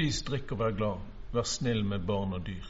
Spis, drikk og vær glad, vær snill med barn og dyr.